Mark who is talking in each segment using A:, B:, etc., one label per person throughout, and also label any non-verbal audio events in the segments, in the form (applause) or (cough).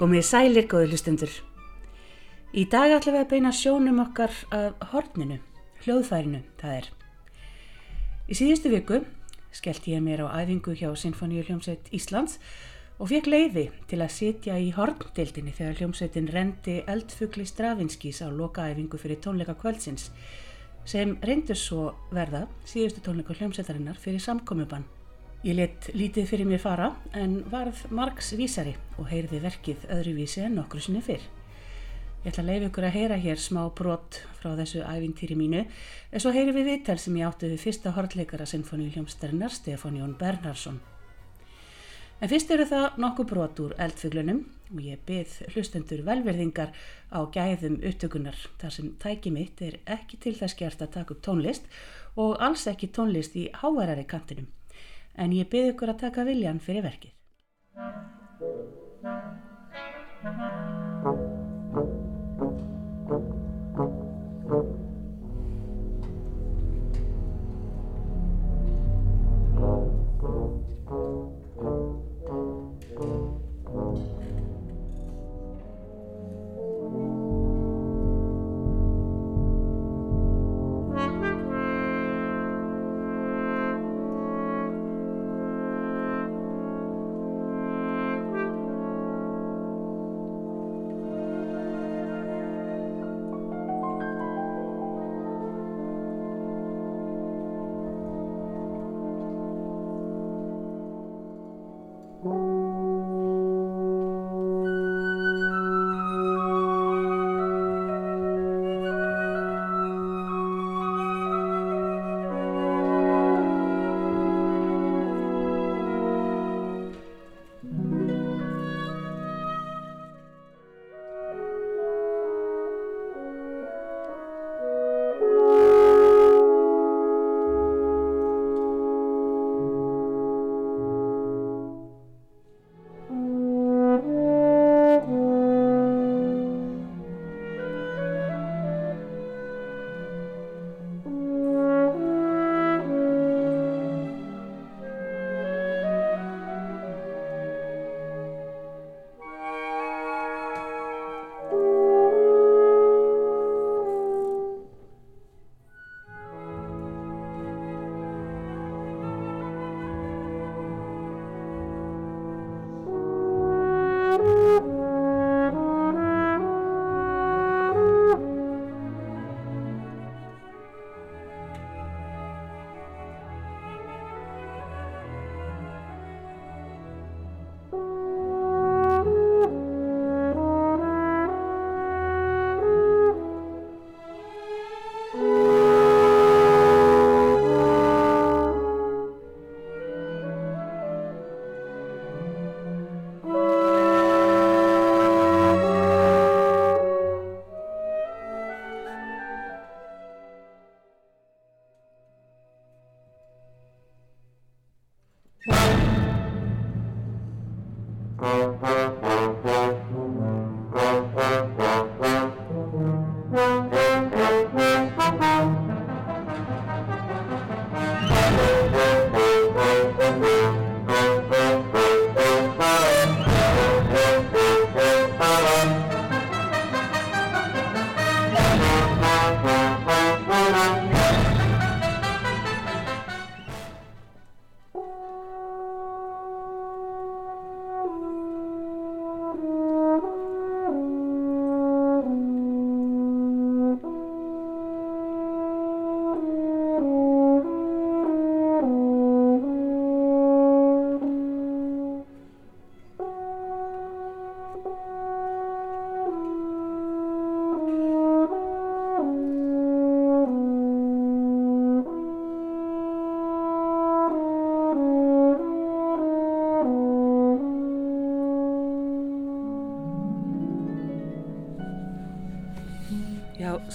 A: Komið sælir góði hlustendur. Í dag ætlum við að beina sjónum okkar að horninu, hljóðfærinu, það er. Í síðustu viku skellt ég mér á æfingu hjá Sinfoníu hljómsveit Íslands og fekk leiði til að sitja í horndeildinni þegar hljómsveitin rendi eldfugli Stravinskís á lokaæfingu fyrir tónleika kvöldsins sem reyndur svo verða síðustu tónleika hljómsveitarinnar fyrir samkomiðbann. Ég let lítið fyrir mér fara en varð margs vísari og heyrði verkið öðruvísi en nokkru sinni fyrr. Ég ætla að leiða ykkur að heyra hér smá brott frá þessu ævintýri mínu en svo heyri við viðtal sem ég átti við fyrsta hortleikara sinfoníu hljómsdarinnar Stefán Jón Bernharsson. En fyrst eru það nokkuð brott úr eldfuglunum og ég byð hlustendur velverðingar á gæðum upptökunar þar sem tæki mitt er ekki til þess gert að taka upp tónlist og alls ekki tónlist í háværari kantinum en ég byrð ykkur að taka viljan fyrir verkið.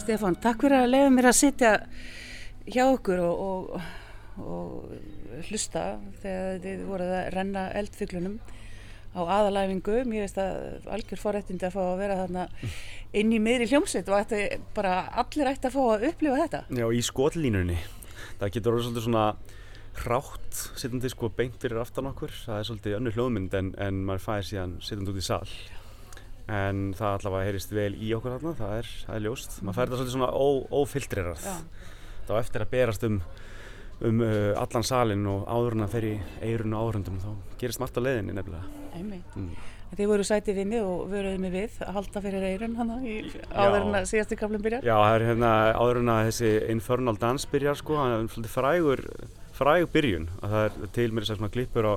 A: Stefán, takk fyrir að leiða mér að sitja hjá okkur og, og, og hlusta þegar þið voruð að renna eldfuglunum á aðalæfingu. Mér veist að algjör forrættindi að fá að vera þarna inn í miðri hljómsveit og ætti bara allir ætti að fá að upplifa þetta.
B: Já, í skotlínunni. Það getur orðið svolítið svona hrátt sittandi sko beint fyrir aftan okkur. Það er svolítið önnu hljóðmynd en, en maður fæðir síðan sittandi út í sall. En það allavega heyrist vel í okkur þarna, það er, það er ljóst. Maður fær þetta svolítið svona ó, ófiltrerað. Þá eftir að berast um um uh, allan salin og áður en að fer í eirun og áhörundum þá gerist margt á leiðinni nefnilega. Mm.
A: Þið voru sætið við mig og vöruðið mig við að halda fyrir eirun hana í, áður en að síðasti kaflum byrjar.
B: Já, það er hérna áður en að þessi Infernal Dance byrjar sko, hann er svolítið frægur fræg byrjun, að það er til mér þess að svona klippur á,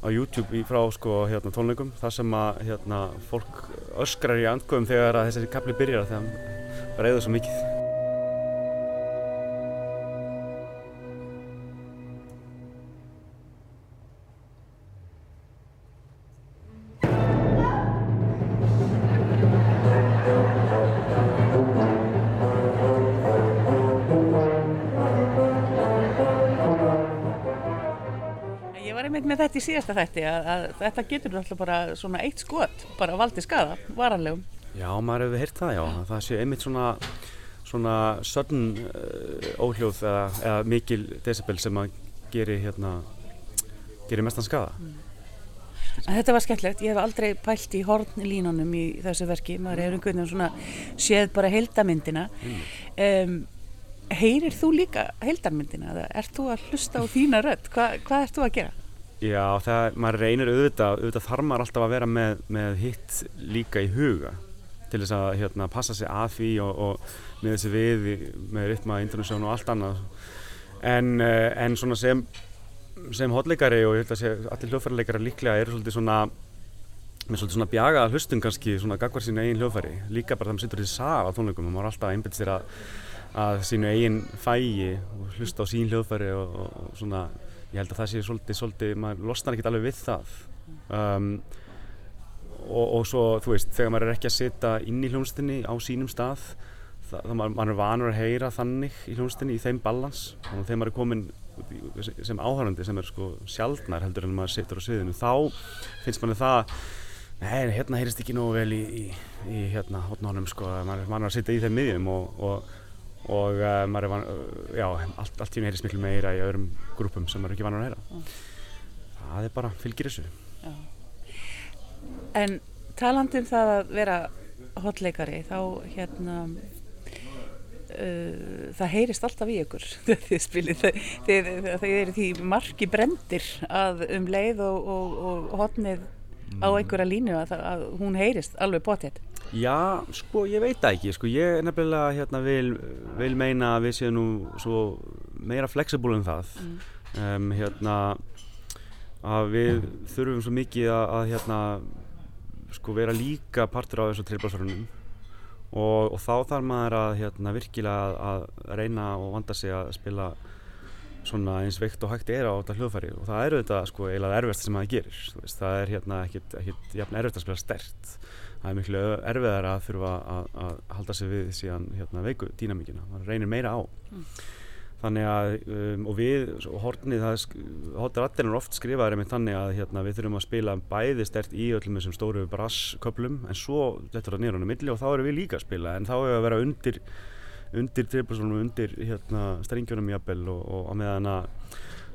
B: á YouTube frá sko hérna tónleikum, þar sem að hérna fólk öskrar í andgöfum þegar þessi kapli byrjar þegar hann reyður svo mikið
A: í síðasta þætti að, að þetta getur náttúrulega bara svona eitt skot, bara valdi skada, varanlegum.
B: Já, maður hefur heyrt það, já, að það sé einmitt svona svona sudden uh, óhljóð eða, eða mikil decibel sem að geri hérna geri mestan skada
A: En þetta var skemmtilegt, ég hef aldrei pælt í hornlínunum í þessu verki, maður er einhvern veginn svona séð bara heildamyndina. Um, heyrir þú líka heildarmyndina ert þú að hlusta á þína rödd? Hva, hvað ert þú að gera?
B: Já, það, maður reynir auðvitað, auðvitað þarf maður alltaf að vera með, með hitt líka í huga til þess að hérna, passa sig að því og, og með þessi við með rytma, intronisjón og allt annað. En, eh, en svona sem sem hotleikari og ég held að sé allir hljóðfærarleikara líklega eru svolítið svona með svolítið svona bjagaða hlustun kannski svona gagvar sínu eigin hljóðfæri. Líka bara það með sittur í saf á tónleikum og maður alltaf að einbytta sér að, að sínu eigin fægi og hlusta á sín hljóðfæri og, og svona ég held að það sé svolítið, svolítið maður losnar ekkert alveg við það. Um, og, og svo þú veist þegar maður er ekki að sitja inn í hljónstinni á sínum stað það maður, maður er vanur að heyra þannig í hljónstinni í þeim balans og þegar maður er komin sem áhörandi sem er sko sjaldnar heldur en maður situr á sviðinu þá finnst manni það nei, hérna heyrist ekki nógu vel í, í, í hérna hotnánum sko, maður er vanur að sitja í þeim miðjum og, og, og uh, maður er vanur, já, allt, allt tíma heyrist miklu meira í öðrum grúpum sem maður er ekki vanur að heyra. Það er bara, fylgir þessu.
A: En talandi um það að vera hotleikari, þá hérna uh, það heyrist alltaf í ykkur þegar (laughs) þið spilið, þið, þið, þið eru því marki brendir að um leið og, og, og hotnið á einhverja línu að, það- að hún heyrist alveg potið.
B: Já, sko, ég veit það ekki, sko, ég er nefnilega hérna vil, vil meina að við séum nú svo meira flexible en það. Um, hérna að við þurfum svo mikið að, að hérna sko vera líka partur á þessu trillbásvarunum og, og þá þarf maður að hérna virkilega að, að reyna og vanda sig að spila svona eins veikt og hægt er á þetta hljóðfæri. Og það er auðvitað sko eiginlega erfiðast sem maður gerir þú veist, það er hérna ekkit, ekkit jafn erfitt að spila stert það er miklu erfiðar að þurfa að, að halda sig við síðan hérna veiku dýnamíkina, maður reynir meira á. Þannig að um, og við, og það sk- hotrattin er oft skrifaður einmitt þannig að hérna, við þurfum að spila bæði stert í öllum þessum stóru brassköplum en svo þetta er á milli og þá erum við líka að spila. En þá erum við að vera undir undir trippulsónum, undir hérna, strengjunum jafnvel og, og á meðan að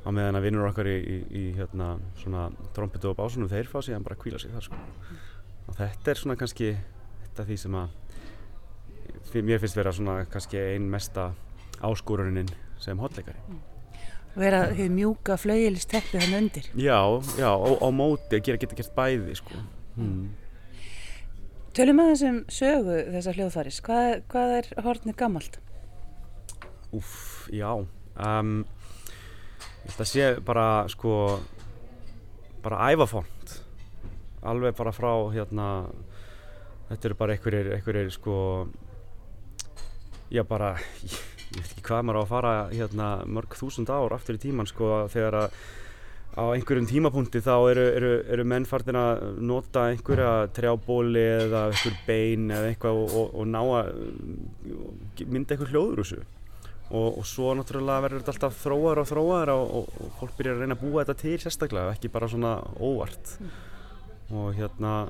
B: á meðan að vinnur okkar í, í, í hérna, svona trompetu og básunum þeir fá síðan bara kvíla sig þar sko. Þetta er svona kannski þetta því sem að mér finnst vera svona kannski ein mesta áskorunin sem hotleikari
A: Vera því mjúka flauðilist teppi hann undir.
B: Já, já, á, á móti að gera geta gert bæði sko. hmm.
A: Tölum að þessum sögu þessa hljóðfæris, hvað, hvað er hornið gammalt?
B: Úff, já um, að sé bara sko bara ævafont alveg bara frá hérna þetta eru bara einhverjir, einhverjir sko já bara ég, (laughs) ég veit ekki hvað maður á að fara hérna mörg þúsund ár aftur í tíman sko þegar að á einhverjum tímapunkti þá eru, eru, eru menn farnir að nota einhverja trjábóli eða einhver bein eða eitthvað og, og, og ná að uh, mynda einhver hljóður úr þessu. Og, og svo náttúrulega verður þetta alltaf þróaður og þróaður og, fólk byrjar að reyna að búa þetta til sérstaklega ekki bara svona óvart og hérna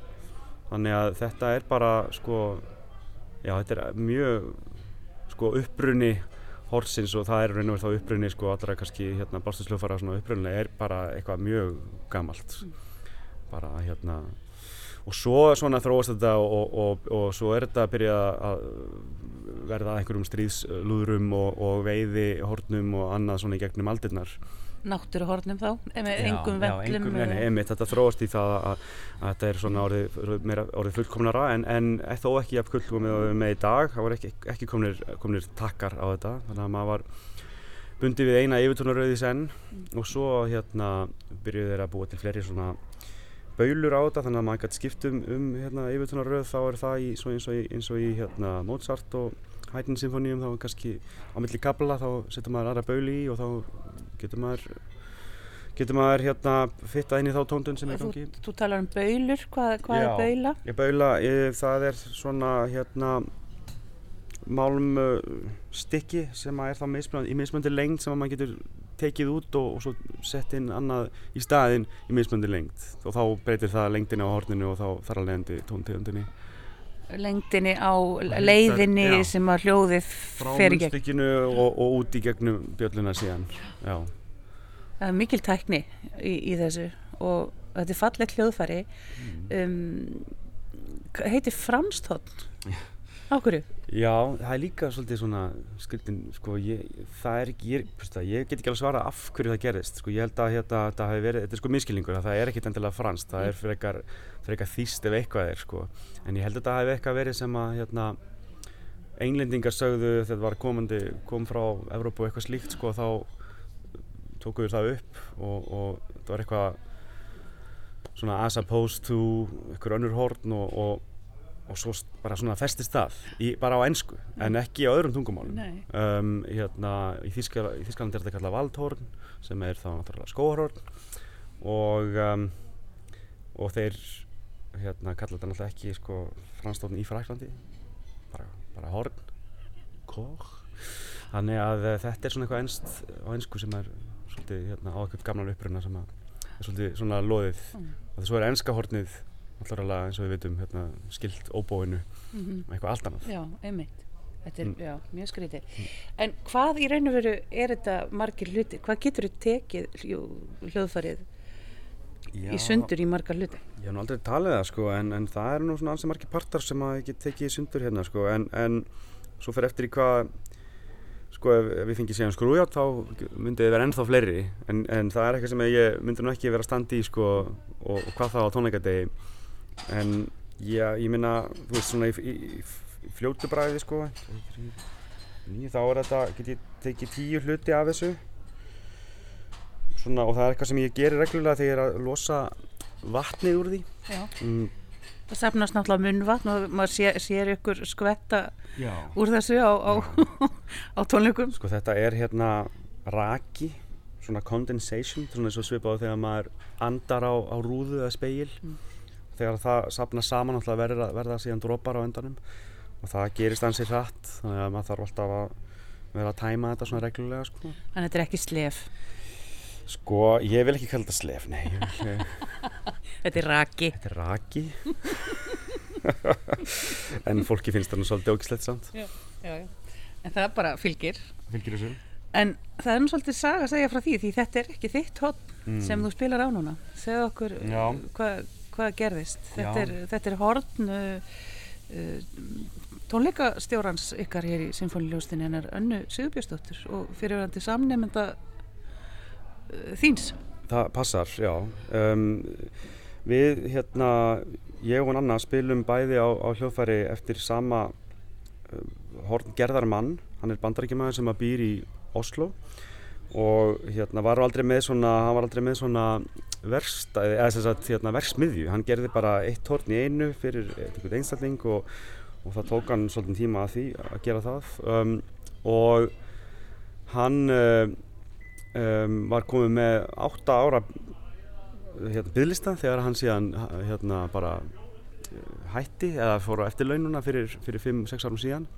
B: þannig að þetta er bara sko já þetta er mjög sko upprunni horsins og það er raun og veru þá upprunni sko allra kannski hérna bástusljófara svona upprunnilega er bara eitthvað mjög gamalt. Bara hérna og svo svona þróast þetta og, og, og, og svo er þetta að byrja að verða einhverjum stríðslúðrum og veiði hornum og annað svona í gegnum aldirnar
A: náttúruhornum þá, með engum vellum
B: og... einmitt, þetta þróast í það að, að þetta er svona orðið, orðið fullkomnara en, en þó ekki af fullkomið með í dag, það voru ekki, ekki komnir, komnir takkar á þetta. Þannig að maður var bundið við eina yfirtónarauði senn mm. og svo hérna byrjuði þeir að búa til fleiri svona baulur á þetta. Þannig að maður gæti skiptum um hérna, yfirtónarauð þá er það í, eins og í, eins og í hérna, Mozart og Haydn symfóníum þá kannski á milli kabla þá setur maður aðra bauli í og þá getur maður getur maður hérna fitta inn í þá tóndun sem er gangi
A: Þú, þú talar um baulur, hvað, hvað Já, er baula?
B: Já, baula, ég, það er svona hérna málum stykki sem er þá mismunandi, í mismunandi lengd sem maður getur tekið út og, og svo sett inn annað í staðin í mismunandi lengd. Og þá breytir það lengdina á horninu og þá þar að leiðandi tóntegundinni
A: lengdini á leiðinni já. sem að hljóðið fer
B: í gegn frá munnstykkinu og, og út í gegnum bjölluna síðan já.
A: það er mikil tækni í, í þessu og þetta er fallet hljóðfæri mm. um, heitir framstótt áhverju?
B: Já, það er líka svolítið svona skriftin, sko, ég, það er ekki, ég, ég get ekki alveg svara af hverju það gerist, sko, ég held að hérna, það hefur verið, þetta er sko miskilningur, það er ekkit endilega franskt, það er fyrir eitthvað, þýst ef eitthvað er, sko, en ég held að það hefur eitthvað verið sem að, hérna, englendingar sögðu þegar var komandi, kom frá Evrópu eitthvað slíkt, sko, þá tókuður það upp og, og það var eitthvað svona as opposed to eitthvað önnur horn og, og og svo bara svona festist það í, bara á ennsku en ekki á öðrum tungumálum. Um, hérna í Þískland er þetta kallað Valdhorn sem er þá náttúrulega skóharhorn og um, og þeir hérna kalla þetta náttúrulega ekki sko franstofn í Fræklandi bara, bara horn. Kók þannig að uh, þetta er svona eitthvað ennst á ennsku sem er svolítið hérna á eitthvað gamlan uppruna sem er svolítið svona loðið. Mm. og þess að það er ennska hornið alltaf eins og við veitum hérna, skilt óbóinu mm -hmm. eitthvað allt annað
A: Já, einmitt Þetta er mm. já, mjög skrítið. Mm. En hvað í raun og veru er þetta margir hluti? Hvað getur þið tekið hljóðfarið já, í sundur í margar hluti?
B: Ég hef nú aldrei talið það sko en, en það er nú svona alls margir partar sem að get tekið í sundur hérna sko en, en svo fyrir eftir í hvað sko ef, ef við fengið síðan skrújátt þá myndi þið vera ennþá fleiri en, en það er eitthvað sem ég myndi nú ekki vera standi í sko og, og hvað þá á tónleikadegi en já, ég minna, þú veist svona í, í, í fljótu bræði sko. Þá er þetta, get ég tekið tíu hluti af þessu. Svona og það er eitthvað sem ég gerir reglulega þegar ég er að losa vatnið úr því.
A: Mm. Það sefnast náttúrulega munvatn og maður sér, sér ykkur skvetta já. úr þessu á, á, (laughs) á tónleikum.
B: Sko þetta er hérna raki svona condensation, svona eins og svipað þegar maður andar á, á rúðu eða speil mm þegar það sapna saman verða, verða síðan drópar á endanum. Og það gerist ansið hratt þannig að maður þarf alltaf að vera að tæma þetta svona reglulega sko.
A: Þannig að þetta er ekki slef?
B: Sko, ég vil ekki kalla þetta slef, nei. Vil, (laughs)
A: Þetta er raki.
B: Þetta er raki. (laughs) En fólki finnst það nú svolítið ógislegt samt. Já, já, já.
A: En það bara fylgir.
B: Fylgir þessu.
A: En það er nú svolítið saga að segja frá því því þetta er ekki þitt hótt mm. sem þú spilar á núna. Segð okkur hvað hvað gerðist. Þetta er, þetta er horn uh, uh, tónleikastjórans ykkar hér í Sinfóniljóstinni en er önnu Sigurbjörnsdóttur og fyrirverandi samnefnda uh, þýns
B: Það passar, já. Um, við hérna ég og hann Anna spilum bæði á, á hljóðfæri eftir sama uh, horn gerðarmann. Hann er bandarækjumæður sem að býr í Oslo og hérna var aldrei með svona hann var aldrei með svona verkstæði eða þess að hérna verksmiðju. Hann gerði bara eitt horn í einu fyrir einhvern einstakling og, og það tók hann svolítið tíma að því að gera það. Um, og hann um, um, var komið með 8 ára hérna bygglista þegar hann síðan hérna bara hætti eða fór á eftirlaununa fyrir 5-6 árum síðan.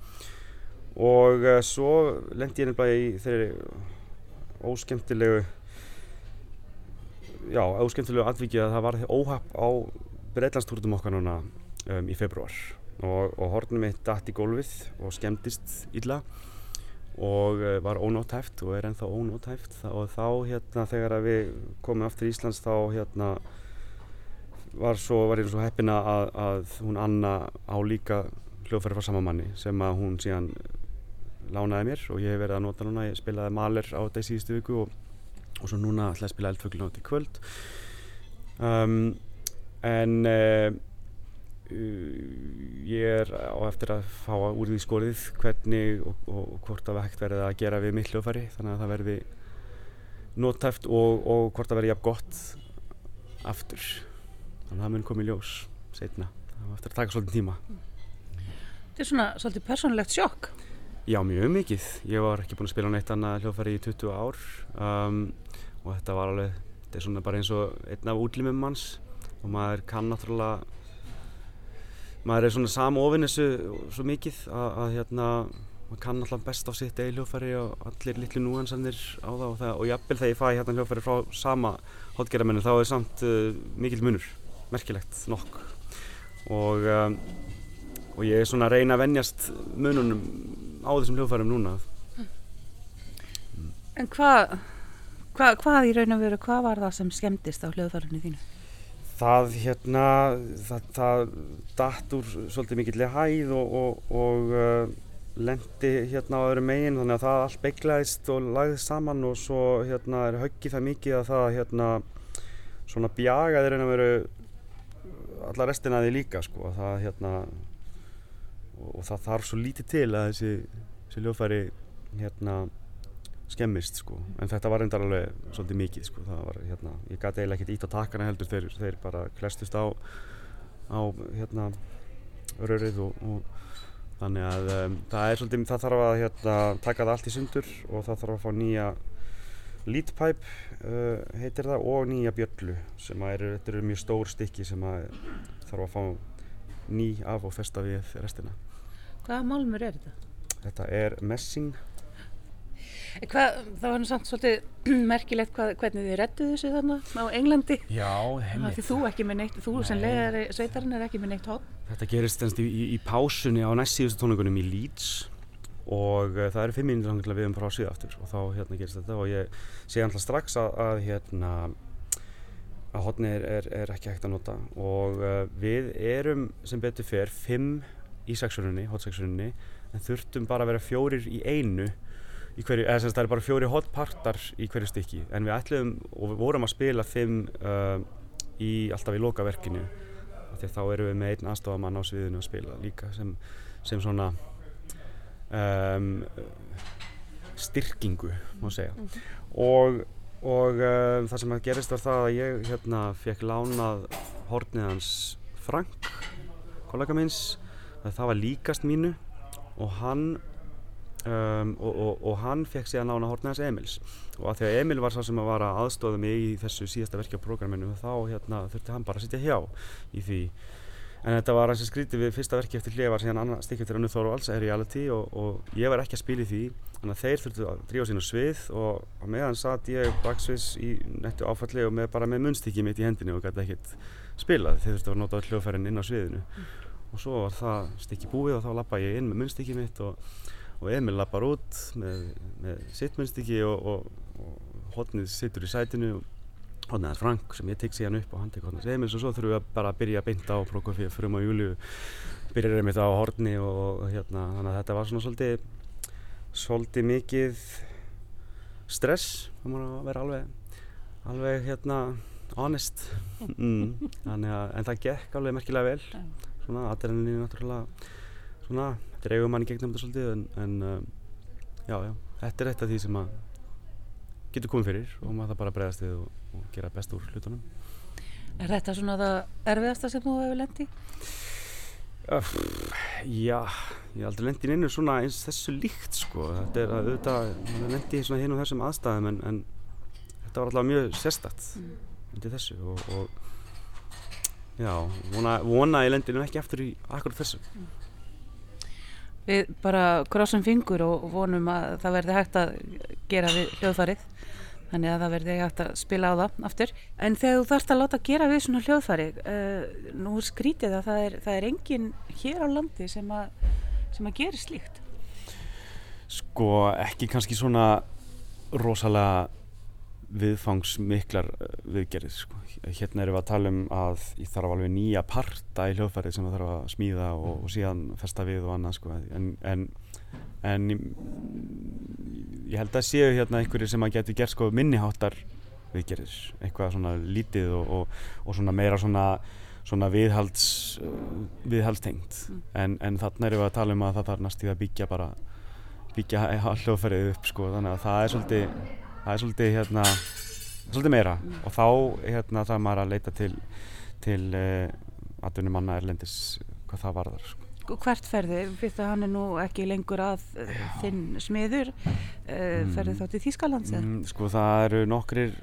B: Og uh, svo lendi ég nefnilega í þeirri óskemtilegu já, óskemtilegu atvikið að það var óhapp á Breitlandstúrtum okkar núna um, í februar og, og hornum mitt dætt í gólfið og skemmtist illa og uh, var ónóttæft og er ennþá ónóttæft og þá hérna þegar við komum aftur í Íslands þá hérna var svo, var ég svo heppina að, að hún Anna á líka hljóðfæri frá sama manni sem að hún síðan lánaði mér og ég hef verið að nota núna, ég spilaði maler á þetta í síðustu viku og, og svo núna ætla að spila eldfugl nátt í kvöld. Um, en uh, ég er á eftir að fá úr því skorið hvernig og, og, hvort að hægt verði að gera við mitt hljóðfæri þannig að það verði nóttæft og, og hvort að verði jafn gott aftur. Þannig að það mun komið ljós setna, það var eftir að taka svolítið tíma.
A: Þetta er svona svolítið persónulegt sjokk
B: Já, mjög mikið. Ég var ekki búinn að spila neitt annað hljóðfæri í 20 ár um, og þetta var alveg, þetta er svona bara eins og einn af útlimum manns. Og maður kann náttúrulega, maður er svona samofinn þessu svo mikið að, að hérna, maður kann alltaf best á sitt eigi hljóðfæri og allir litlu núansannir á það og, það, og jafnvel þegar ég fæ hérna hljóðfæri frá sama hotgerðamennu þá er samt uh, mikill munur, merkilegt nokk. Og um, og ég er svona að reyna að vennjast mununum á þessum hljóðfærum núna
A: En hvað hva, hvað í raun og veru, hvað var það sem skemmtist á hljóðfærinu þínu?
B: Það hérna það, það datt úr svolítið mikillega hæð og, og, og uh, lendi hérna á öðru megin þannig að það allt beiglaðist og lagðist saman og svo hérna er höggið það mikið að það hérna svona bjagaði raun og veru alla restina því líka sko það hérna og það þarf svo lítið til að þessi, þessi ljóðfæri hérna skemmist sko. En þetta var reyndar alveg svolítið mikið sko. Það var hérna ég gæti eiginlega ekkert ít á takkana heldur. Þeir, þeir bara klestust á á hérna rörið og, og þannig að um, það er svolítið það þarf að hérna taka það allt í sundur og það þarf að fá nýja leadpipe uh, heitir það og nýja bjöllu sem eru, þetta eru mjög stór stykki sem að þarf að fá ný af og festa við restina
A: Hvaða málmur er þetta?
B: Þetta er messing.
A: Hvað, það var nú samt svolítið (clears throat) merkilegt hvað, hvernig þið rettuðu þessu þannig á Englandi.
B: Já, heimilt.
A: Því þú ekki með neitt, þú Nei. sem leðari sveitarinn er ekki með neitt hótt.
B: Þetta gerist í, í, í pásunni á næst síðustu tónleikunum í Leeds og uh, það eru fimm minnir að við erum frá síða aftur og þá hérna gerist þetta og ég sé alltaf strax að, að hérna að hotni er, er, er ekki hægt að nota og uh, við erum sem betur fer fimm í sexurinni, hotseksurinni en þurftum bara að vera fjórir í einu í hverju, eða sem það er bara fjóri hotpartar í hverju stykki en við ætlum og við vorum að spila fimm uh, í, alltaf í lokaverkinu því að þá erum við með einn aðstofamann á sviðinu að spila líka sem, sem svona um, styrkingu má segja -hmm. og, og uh, það sem að gerist var það að ég hérna fekk lánað horniðans Frank kollega minns það var líkast mínu og hann um, og, og, og hann fekk síðan nána hórnaðans Emils. Og að því að Emil var sá sem að vara aðstóða mig í þessu síðasta programminu þá hérna, þurfti hann bara að sitja hjá í því. En þetta var hans að skríti við fyrsta verki eftir hlið var síðan stikk eftir Annu Þorvalds er reality og, og ég var ekki að spila í því þannig að þeir þurftu að drífa sín á svið og meðan satt ég baksviðs í nettu áfalli og með, bara með munnstikki mitt í hendinu og gæti ekkert spilað. Þeir þurftu að nota hljóðfærin inn á sviðinu. Mm og svo var það stikki búið og þá lappa ég inn með munnstikki mitt og, og Emil lappar út með, með sitt munnstikki og, og, og hodnið sittur í sætinu. Hodnið er Frank sem ég tek síðan upp og hann tek hodnið Emils og svo þurfum við bara að byrja að beinta á Prokofíu frum á júliu byrjar einmitt á hodni og hérna þannig að þetta var svona svolítið svolítið mikið stress það má vera alveg alveg hérna honest. (laughs) Mm, að, en það gekk alveg merkilega vel svona adrenalínu náttúrulega svona dreifum mann í gegnum þetta svolítið en, en um, já, já, þetta er eitt af því sem að getur komið fyrir og maður það bara bregðast við og, og gera best úr hlutunum
A: Er þetta svona það erfiðasta sem þú hefur lendið?
B: Uh, já, ég hef aldrei lendið inn svona eins þessu líkt sko þetta er að auðvitað, maður lendið svona hinn og þessum aðstæðum en, en þetta var alltaf mjög sérstatt mm. undir þessu og, og Já, vona, vona ég lendir nú ekki eftir í akkurat þessu.
A: Við bara krossum fingur og vonum að það verði hægt að gera við hljóðfarið þannig að það verði hægt að spila á það aftur. En þegar þú þarfst að láta gera við svona hljóðfarið, uh, nú skrítið að það er, það er enginn hér á landi sem að, sem að gera slíkt.
B: Sko ekki kannski svona rosalega viðfangsmiklar uh, viðgerðir sko. hérna erum við að tala um að ég þarf alveg nýja parta í hljóðfærið sem það þarf að smíða og, og síðan festa við og annað sko. en, en, en ég held að séu hérna einhverjir sem að geti gert sko, minniháttar viðgerðir eitthvað svona lítið og, og, og svona meira svona, svona viðhalds uh, viðhaldstengt mm. en, en þarna erum við að tala um að það þarf næstíð að byggja bara byggja hljóðfærið upp sko. þannig að það er svolítið það er svolítið hérna svolítið meira mm. og þá hérna það maður að leita til til uh, atvinnum manna erlendis hvað það varðar sko.
A: Hvert ferði? Fyrst að hann er nú ekki lengur að uh, þinn smiður uh, mm. ferði þá til Þýskalands?
B: Mm, sko það eru nokkrir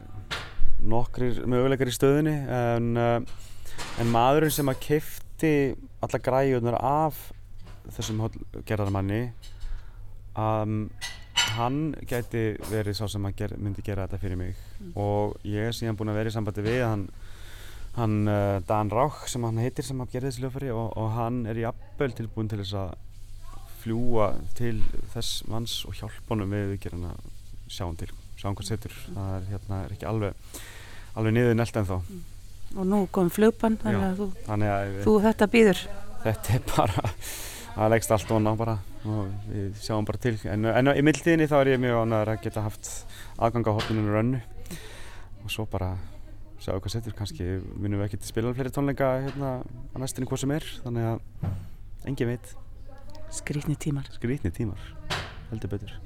B: nokkrir möguleikar í stöðinni en, en maðurinn sem að kefti alla græjunar af þessum gerðarmanni um, hann gæti verið sá sem ger, myndi gera þetta fyrir mig mm. og ég er síðan búin að vera í sambandi við hann, hann uh, Dan Rauch sem hann heitir sem hann gerði þessi lögfari og, og hann er í appöl tilbúin til þess að fljúa til þess manns og hjálpa honum við viðgerðin að sjá hann til, sjá hann hvað setur mm. það er, hérna, er ekki alveg alveg niður nelt en þá mm.
A: og nú kom flugbann þannig að þú, þannig að þú þetta býður
B: þetta er bara það leggst allt vona bara og við sjáum bara til. En, en í mildtíðinni þá er ég mjög ánæður að geta haft aðgang á hotninu rönnu. Og svo bara sjáum hvað setur, kannski munum við ekki til spila fleiri tónleika hérna á næstinni hvað sem er, þannig að engin veit.
A: Skrítni tímar.
B: Skrítni tímar, heldur betur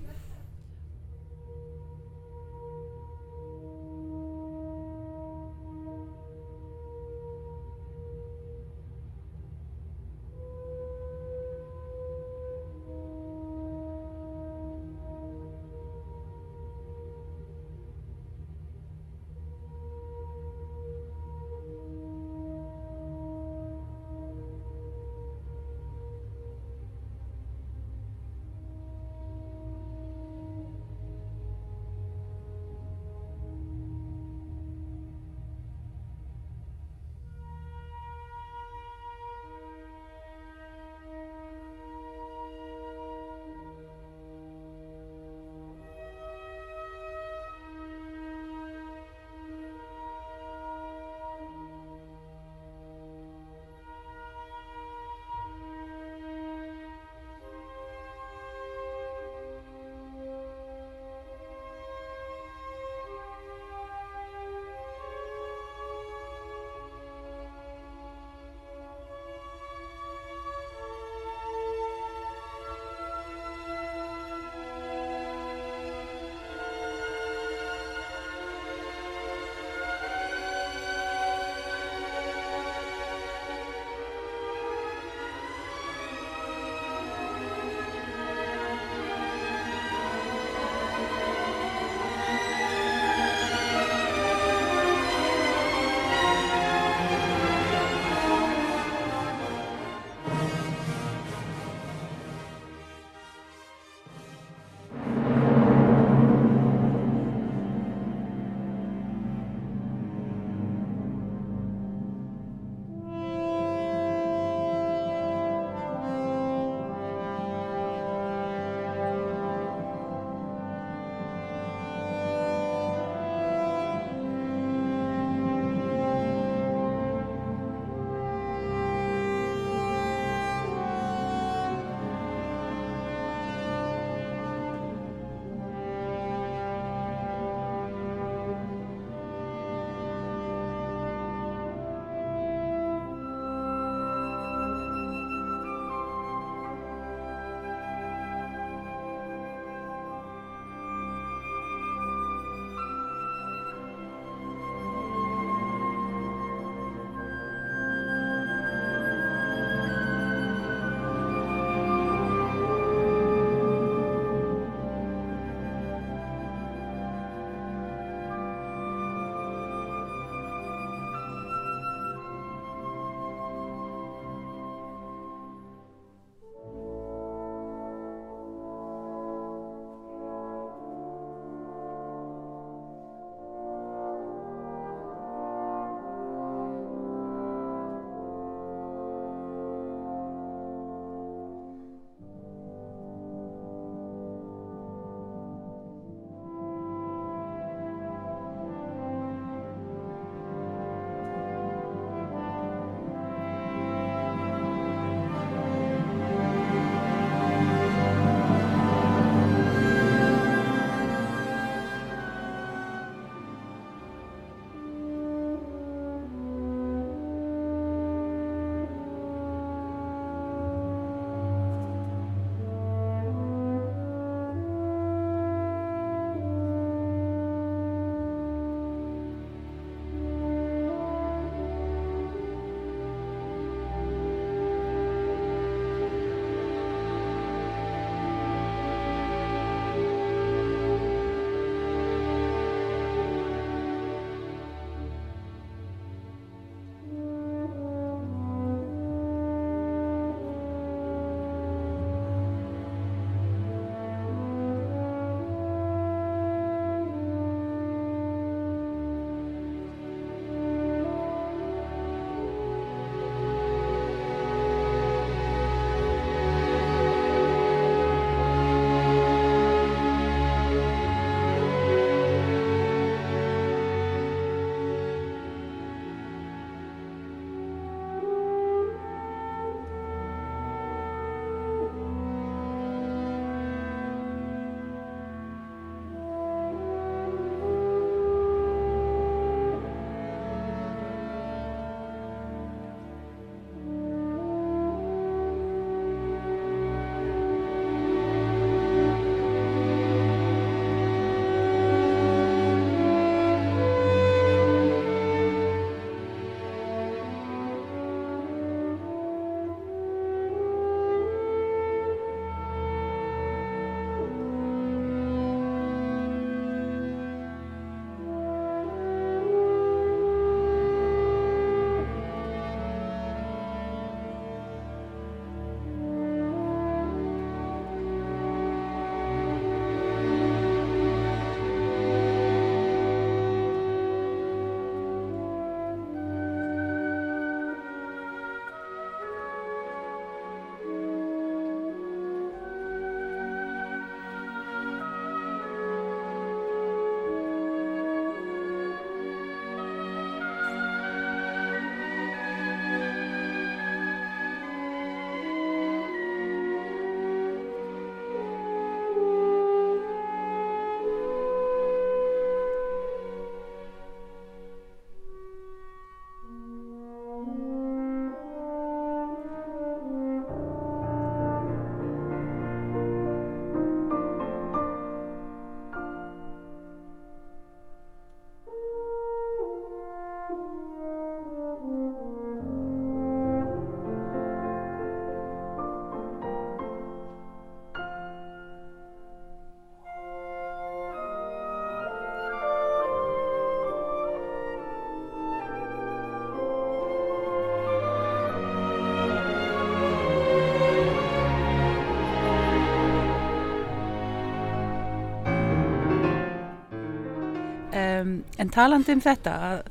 A: en talandi um þetta að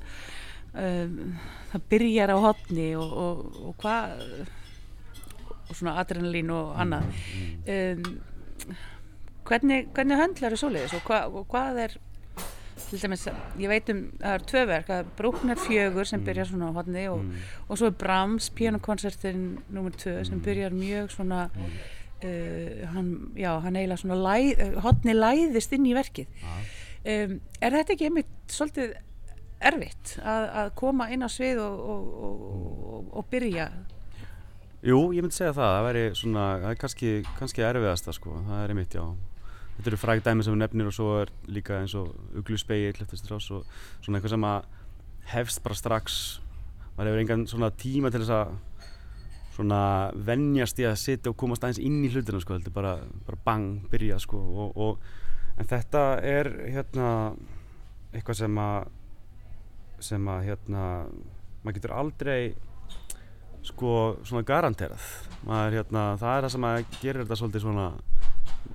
A: um, það byrjar á hotni og, og, og hvað og svona adrenalín og annað. Um, hvernig, hvernig höndlar er svoleiðis og, hva, og hvað er til dæmis, ég veit um það er tvö verk, það er Brúknar fjögur sem byrjar svona á hotni og, og svo er Brahms pianokoncertin nr. 2 sem byrjar mjög svona uh, hann, já, hann eiginlega svona læð, hotni læðist inn í verkið um, er þetta ekki einmitt svolítið erfitt að, að koma inn á svið og, og, og, og byrja?
B: Jú, ég myndi segja það, það væri svona, það er kannski, kannski erfiðasta sko, það er einmitt, já. Þetta eru fræg dæmi sem við nefnir og svo er líka eins og uglu spegið, eftir og svona eitthvað sem að hefst bara strax, maður hefur engan svona tíma til þess að svona vennjast í að sitja og komast aðeins inn í hlutina sko, þetta er bara, bara bang, byrja sko. Og, og en þetta er hérna eitthvað sem að sem að hérna maður getur aldrei sko svona garanterað. Maður hérna það er það sem að gerir þetta svolítið svona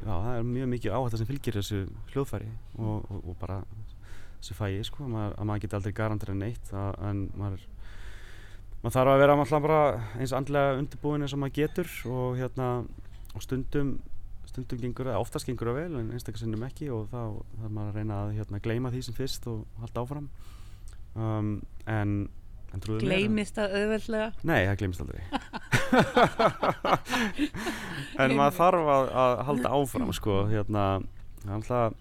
B: já það er mjög mikið áhætta sem fylgir þessu hljóðfæri og, og, og bara þessu fæi sko. Maður, að maður geti aldrei garanterað neitt að, en maður maður þarf að vera alltaf bara eins andlega undirbúin eins og maður getur og hérna og stundum stundum gengur það, oftast gengur það vel en einstaklega sinnum ekki og þá þarf maður að reyna að hérna gleyma því sem fyrst og halda áfram um, en
A: Gleimist það auðveldlega?
B: Nei, það gleimist aldrei (laughs) En maður þarf að, að halda áfram sko, hérna alltaf...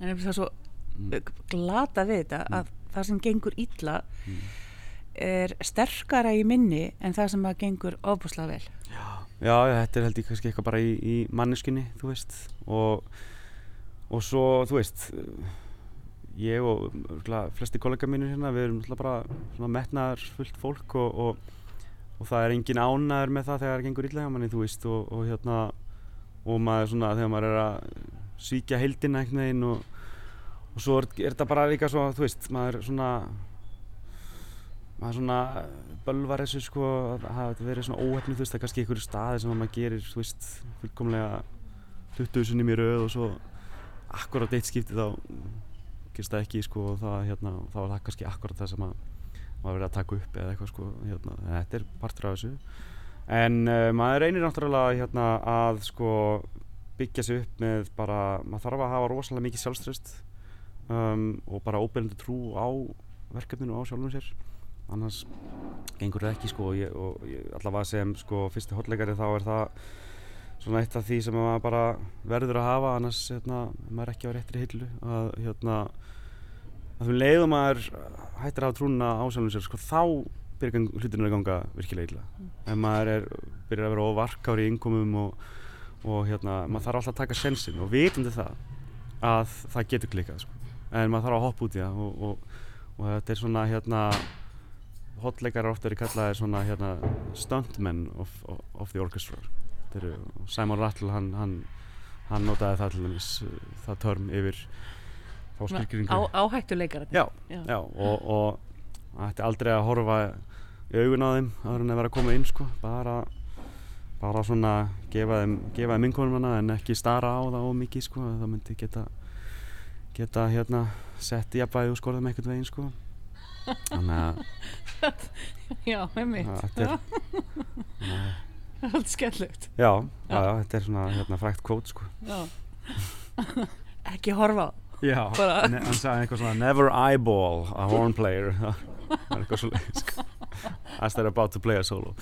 A: En það er svo mm. glata við þetta mm. að það sem gengur illa mm. er sterkara í minni en það sem að gengur ofbúslega vel
B: Já, já þetta er held ég kannski eitthvað bara í, í manneskinni, þú veist. Og, og svo, þú veist ég og flesti kollega mínir hérna við erum bara metnaðar fullt fólk og, og, og það er engin ánæður með það þegar það gengur illa hjá manni þú veist. Og, og hérna og maður svona þegar maður er að svíkja heildina einhvern veginn og svo er, er þetta bara líka svo þú veist maður svona maður svona bölvar þessu sko að það verið svona óhefni þú veist það er kannski einhverju staði sem maður gerir þú veist fullkomlega 20 sunnum í rauð og svo akkurat eitt skipti þá gerist það ekki sko, og það, hérna, þá er það kannski akkurat það sem að maður verið að taka upp eða eitthvað sko, hérna, þetta er partur af þessu. En uh, maður reynir náttúrulega hérna, að sko, byggja sig upp með bara, maður þarf að hafa rosalega mikið sjálfströst um, og bara óbyrjandi trú á verkefninu og á sjálfum sér annars gengur það ekki sko, ég, og ég, allavega sem sko, fyrsti hotleikari þá er það svona eitt af því sem maður bara verður að hafa annars hérna, maður ekki á réttri hillu að hérna að þú leiðum maður hættir að hafa trúna á sjálfum sér sko þá byrjar hlutinu að ganga virkilega illa mm. en maður er, byrjar að vera óvarkári í innkomum og, og hérna maður þarf alltaf að taka sensin og vitandi það að það getur klikað sko. en maður þarf að hoppa út í það og, og, og þetta er svona hérna hotleikar er ofta verið kallaðið svona hérna stuntmen of, of, of the orchestra. Eru, Simon Rattle hann, hann, hann notaði það til dæmis það törm yfir þá skilgringu
A: áhættuleikar
B: já, já. já, og, og það ætti aldrei að horfa í augun á þeim að vera að koma inn sko, bara bara svona gefa þeim, þeim innkonumana en ekki stara á það ómikið sko, það myndi geta geta hérna sett í og skorða með einhvern veginn sko þannig að (laughs)
A: já, með mitt
B: þetta er
A: Það alltaf skellegt.
B: Já, já, já, þetta er svona hérna, frækt kvót sko. (laughs)
A: Ekki horfa.
B: Já, hann sagði eitthvað svona Never eyeball a horn player. (laughs) Það er eitthvað svona sko. As they're about to play a solo.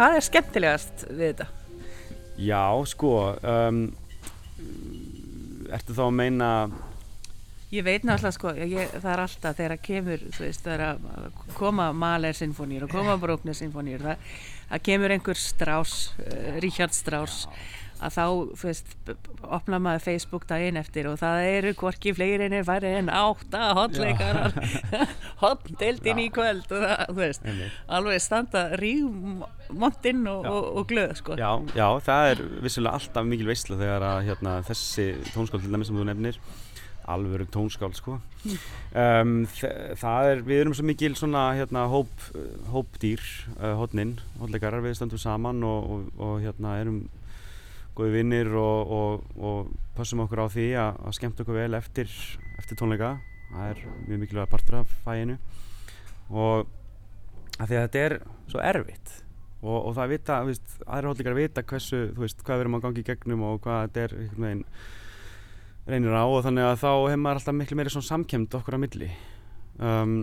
A: Hvað er skemmtilegast við þetta?
B: Já, sko, um, ertu þá að meina
A: Ég veit náttúrulega sko, ég, það er alltaf þegar að kemur, þú veist, það er að koma Mahler sinfónýr og koma Bruckner sinfónýr, það, það kemur einhver Strauss, uh, Richard Strauss, að þá, þú veist, opna maður Facebook daginn eftir og það eru hvorki fleirinni færi en átta hotleikarar, (laughs) hotdeildin í kvöld og það, þú veist,
B: Einmitt.
A: alveg standa rígmontinn og, og, og glöð, sko.
B: Já, já, það er vissulega alltaf mikil veistla þegar að hérna, þessi tónskál til dæmis sem þú nefnir alvöru tónskál sko. Um, þ- það er, við erum svo mikil svona hérna hóp, hópdýr uh, hodnin, hodleikarar við stöndum saman og, og, og hérna erum góði vinnir og, og, og passum okkur á því að skemmt okkur vel eftir, eftir tónleika það er mjög mikilvæg partur af fæinu og að því að þetta er svo erfitt og, og það vita, veist, aðra hóllíkar vita hversu, þú veist, hvað við erum að gangi í gegnum og hvað þetta er einhvern veginn reynir á og þannig að þá hefur maður alltaf miklu meiri svona samkemd okkur á milli um,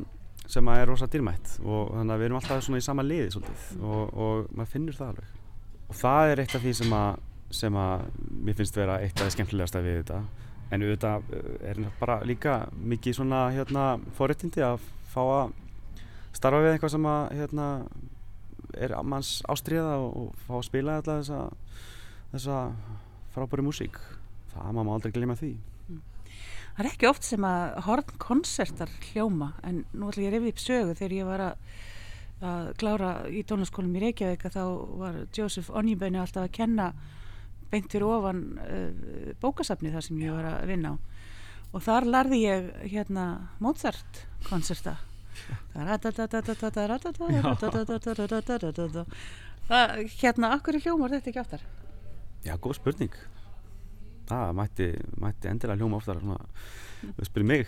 B: sem að er rosa dýrmætt og þannig að við erum alltaf svona í sama liði svolítið og, og maður finnur það alveg. Og það er eitt af því sem að sem að mér finnst vera eitt af það skemmtilegasta við þetta en auðvitað uh, er bara líka mikið svona hérna forréttindi að fá að starfa við eitthvað sem að hérna er manns ástriða og, fá að spila alltaf þessa, þessa frábæri músík. Það má maður aldrei glemja því.
A: Það er ekki oft sem að hornkonsertar hljóma en nú ætla ég að rifja upp sögu. Þegar ég var að, að klára í tónlaskólum í Reykjavík að þá var Joseph Onjibenni alltaf að kenna beint fyrir ofan uh, bókasafni þar sem ég var að vinna á og þar lærði ég hérna Mozart konserta Það, hérna, akkur í hljómar þetta ekki áttar?
B: Já, góð spurning það mætti, mætti endilega hljóma oftar svona, þú spyrir mig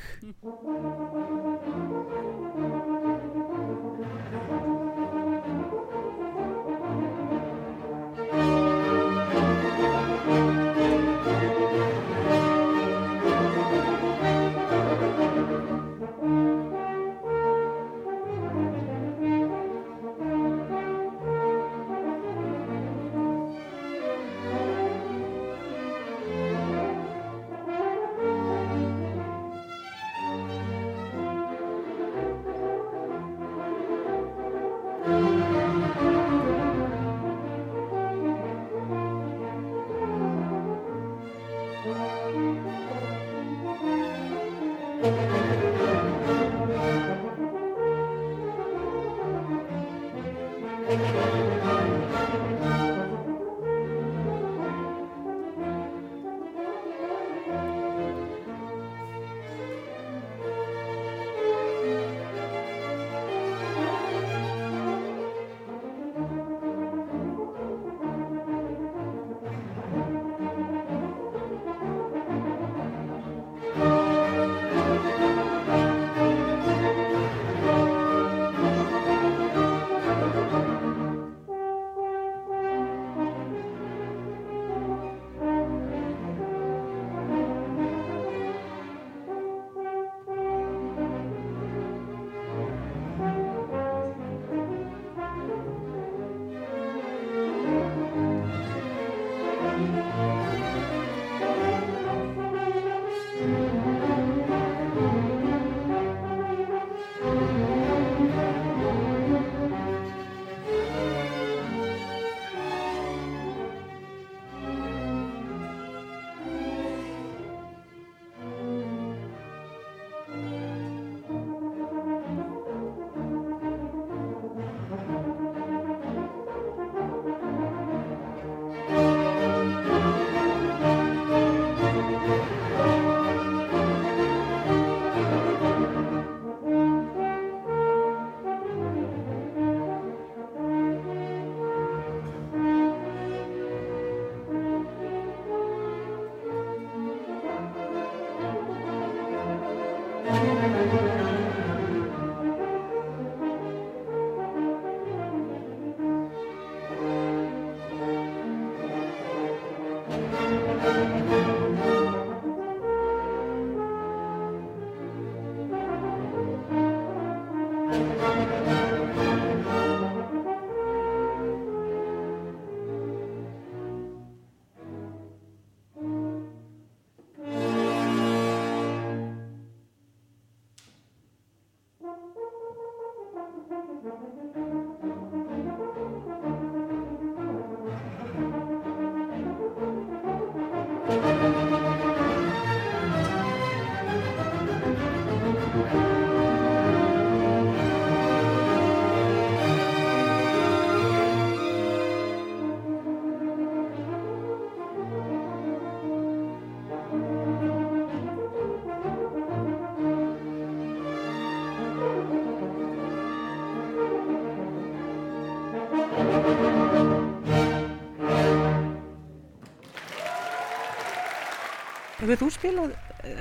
A: Hefur þú spilað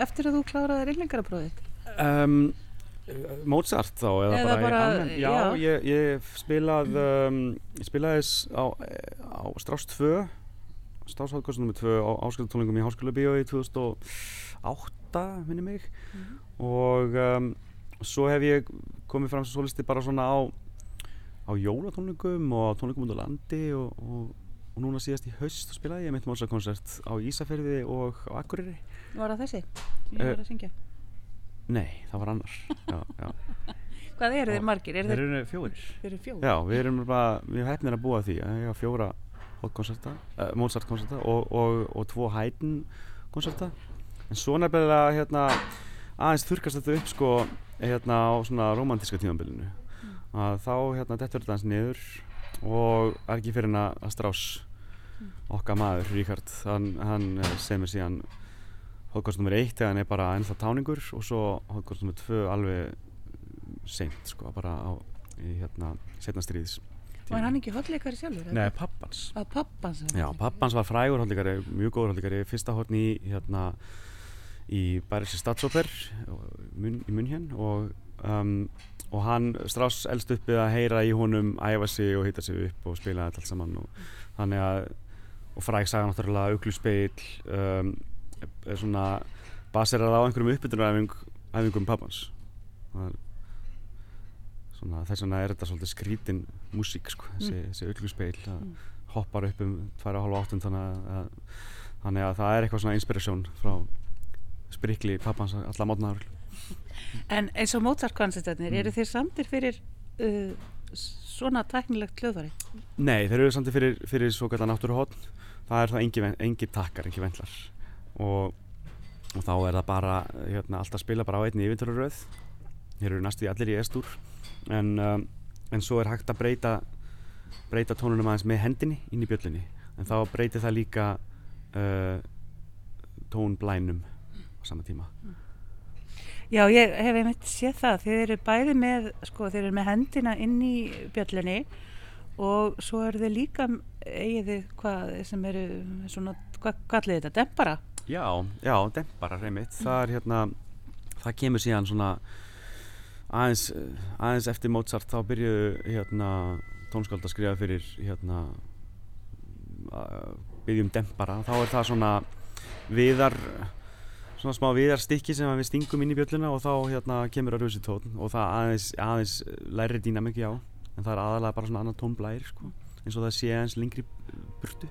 A: eftir að þú kláraði reynlingarabróðið?
B: Um, Mozart þá eða,
A: Eða
B: bara,
A: bara-
B: í almenn Já,
A: já.
B: ég, ég spilað um, ég spilaði á, á Strauss 2 Strauss Hálfkvæmst nr. 2 á ásköldatónlingum í Háskóla Bíói 2008 minni mig og um, svo hef ég komið fram sem solisti bara svona á á jólatónlingum og á tónlingum út á landi og, og, og núna síðast í haust spilaði ég mitt Mozart-koncert á Ísafirði og á Akureyri
A: Var það þessi? Ég
B: Eh,
A: var að syngja.
B: Nei, það var annar já, já. (laughs)
A: Hvað eru þeir margir? Eru
B: Þeir
A: þeir,
B: eru fjórir
A: þeir eru fjóð?
B: Já, við erum bara, við hefnir að búa því að ég hafa fjóra uh, Mozart-konserta og, og, og tvo Haydn-konserta en svo nefnilega hérna aðeins þurkast þetta upp sko hérna á svona romantíska tímanbylinu að þá hérna dettur þetta aðeins niður og er ekki fyrir að strás okkar maður, Ríkard hann, hann eh, semur síðan Hot-konserta nr. 1 þegar hann er bara ennþá táningur og svo Hot-konserta nr. 2 alveg seint sko, bara á í hérna setna stríðis
A: Var hann ekki hotleikari sjálfur?
B: Nei, pappans
A: Að pappans?
B: Já, pappans var frægur hóllikari, mjög góður hóllikari fyrsta hórn í hérna í Bæriðsir Stadsóper mun, í Munhjön og, um, og hann Strauss elst upp við að heyra í honum æfa sig og hýta sig upp og spila þetta allt saman og þannig að og fræg saga náttúrulega aukluspeil um, er svona baserað á einhverjum uppbytunaræfingum pappans. Svona þess vegna er þetta svolítið skrítin músík sko, þessi, þessi aukluspeil það hoppar upp um tværa og hálfa áttund þannig að, þannig að það er eitthvað svona inspirasjón frá sprikli pappans alla mótnaður (laughs)
A: En eins og Mozart-koncertarnir,
B: Mm.
A: eru þeir samtir fyrir uh, svona tæknilegt hljóðfæri?
B: Nei, þeir eru samt fyrir, fyrir svo kallar náttúruhótt það er það engi, engi takkar, engi vendlar og, og þá er það bara hérna, alltaf spila bara á einni yfirtöruröð þeir eru næstu í allir í estúr en, um, en svo er hægt að breyta breyta tónunum aðeins með hendinni inn í bjöllunni. En þá breytir það líka uh, tónblænum á sama tíma.
A: Já, ég hef einmitt séð það. Þeir eru bæði með, sko, þeir eru með hendina inn í bjöllunni og svo eru þeir líka, eigið þið hvað sem eru svona, hvað kallið þetta, dempara?
B: Já, já, dempara reymitt það er hérna, það kemur síðan svona aðeins, aðeins eftir Mozart þá byrjuðu hérna tónskáld að skrifa fyrir hérna byggjum dempara. Þá er það svona viðar svona smá viðarstykki sem við stingum inn í bjölluna og þá hérna kemur að rausi tón. Og það aðeins, aðeins læri dýnamik já. En það er aðalega bara svona annar tónblæri sko, eins og það sé aðeins lengri burtu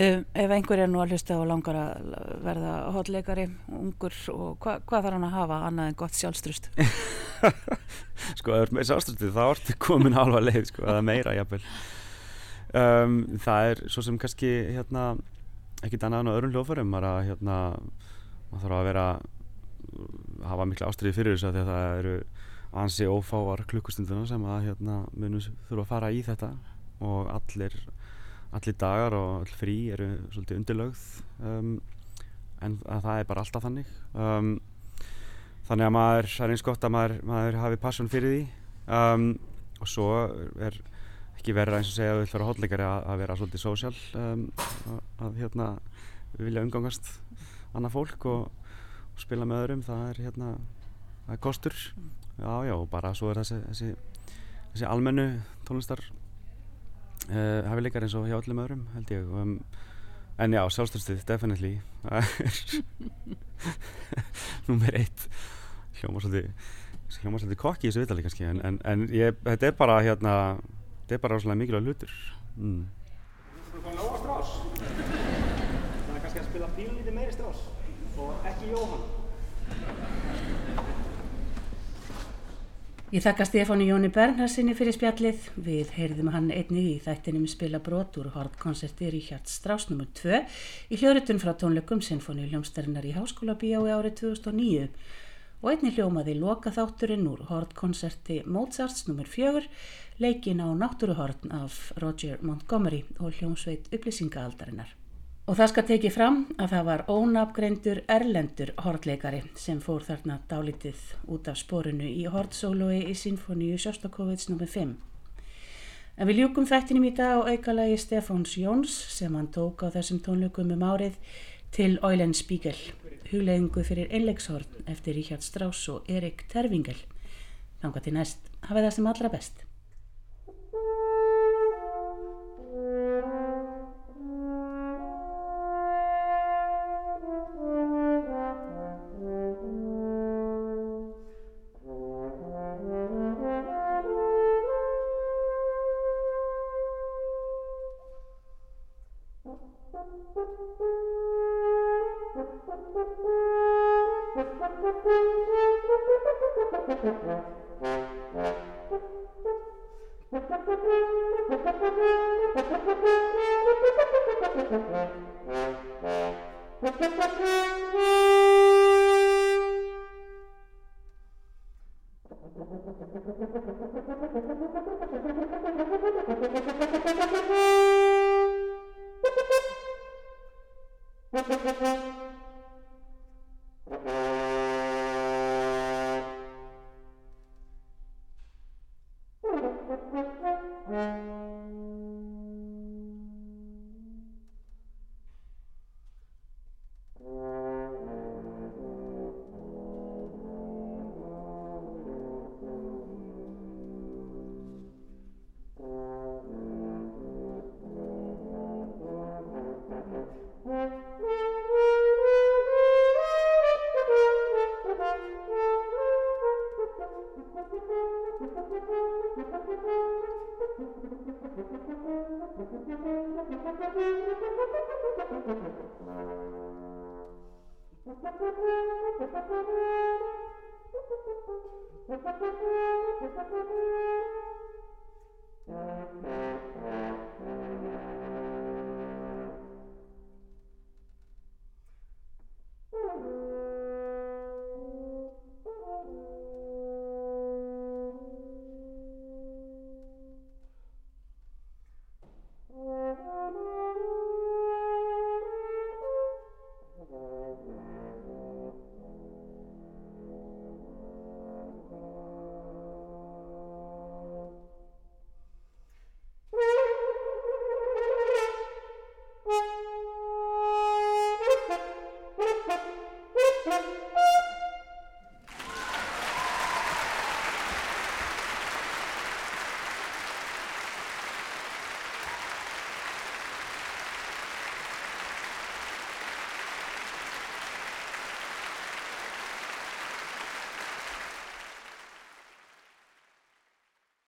A: Um, ef einhver er nú að hlusta og langar að verða hotleikari, ungur og hva, hvað þarf hann að hafa annað en gott sjálfstrust? (laughs)
B: sko, ef það er með sjálfstrustið þá ertu komin halva leið, sko, eða meira jafnvel. Um, það er svo sem kannski hérna, ekkit annað en á öðrum hljóðfærum, maður að hérna, maður þarf að vera, hafa miklu ástriði fyrir þess að það eru ansi ófáar klukkustunduna sem að hérna munum þurfa að fara í þetta og allir allir dagar og all frí eru svolítið undirlögð um, en það er bara alltaf þannig. Um, þannig að maður er eins gott að maður, maður hafi passion fyrir því. Um, og svo er ekki verið eins og segja að við ætlum að hotleikari að, að vera svolítið sósjál um, að, að hérna við vilja umgangast annað fólk og, og spila með öðrum. Það er hérna það er kostur. Já já og bara svo er þessi, þessi, þessi almennu tónlistar uh, eh, hafileikar eins og hjá öllum öðrum held ég um, en já, sjálfstörstið, definitely. (laughs) Nummer eitt. Hljóma svolítið kokki í þessu vitali kannski en, en, en ég, þetta er bara hérna þetta er bara svolítið mikilvæg hlutur. Mm.
C: Þú erum fann Nóa Strauss það er kannski að spila pílunítið meiri Strauss og ekki Jóhann
A: Ég þakka Stefáni Jóni Bernharsinni fyrir spjallið. Við heyrðum hann einnig í þættinum spila brotur hordkonserti Ríkjard Strauss nr. 2 í hljóritun frá tónleikum Sinfoni Ljómsdarinnar í Háskóla B.A. árið 2009 og einnig hljómaði loka þátturinn úr hordkonserti Mozarts nr. 4 leikin á náttúruhorn af Roger Montgomery og hljómsveit upplýsingaaldarinnar. Og það skal tekið fram að það var ónafgreindur erlendur hortleikari sem fór þarna dálítið út af sporinu í hortsólói í Sinfoníu Sjóstakovits nr. 5. En við ljúkum þættinum í dag á aukalagi Stefáns Jóns sem hann tók á þessum tónleikum um árið til Eulen Spiegel, hugleðingu fyrir einleikshorn eftir Richard Strauss og Erik Tervingel. Þanga til næst, hafa það sem allra best.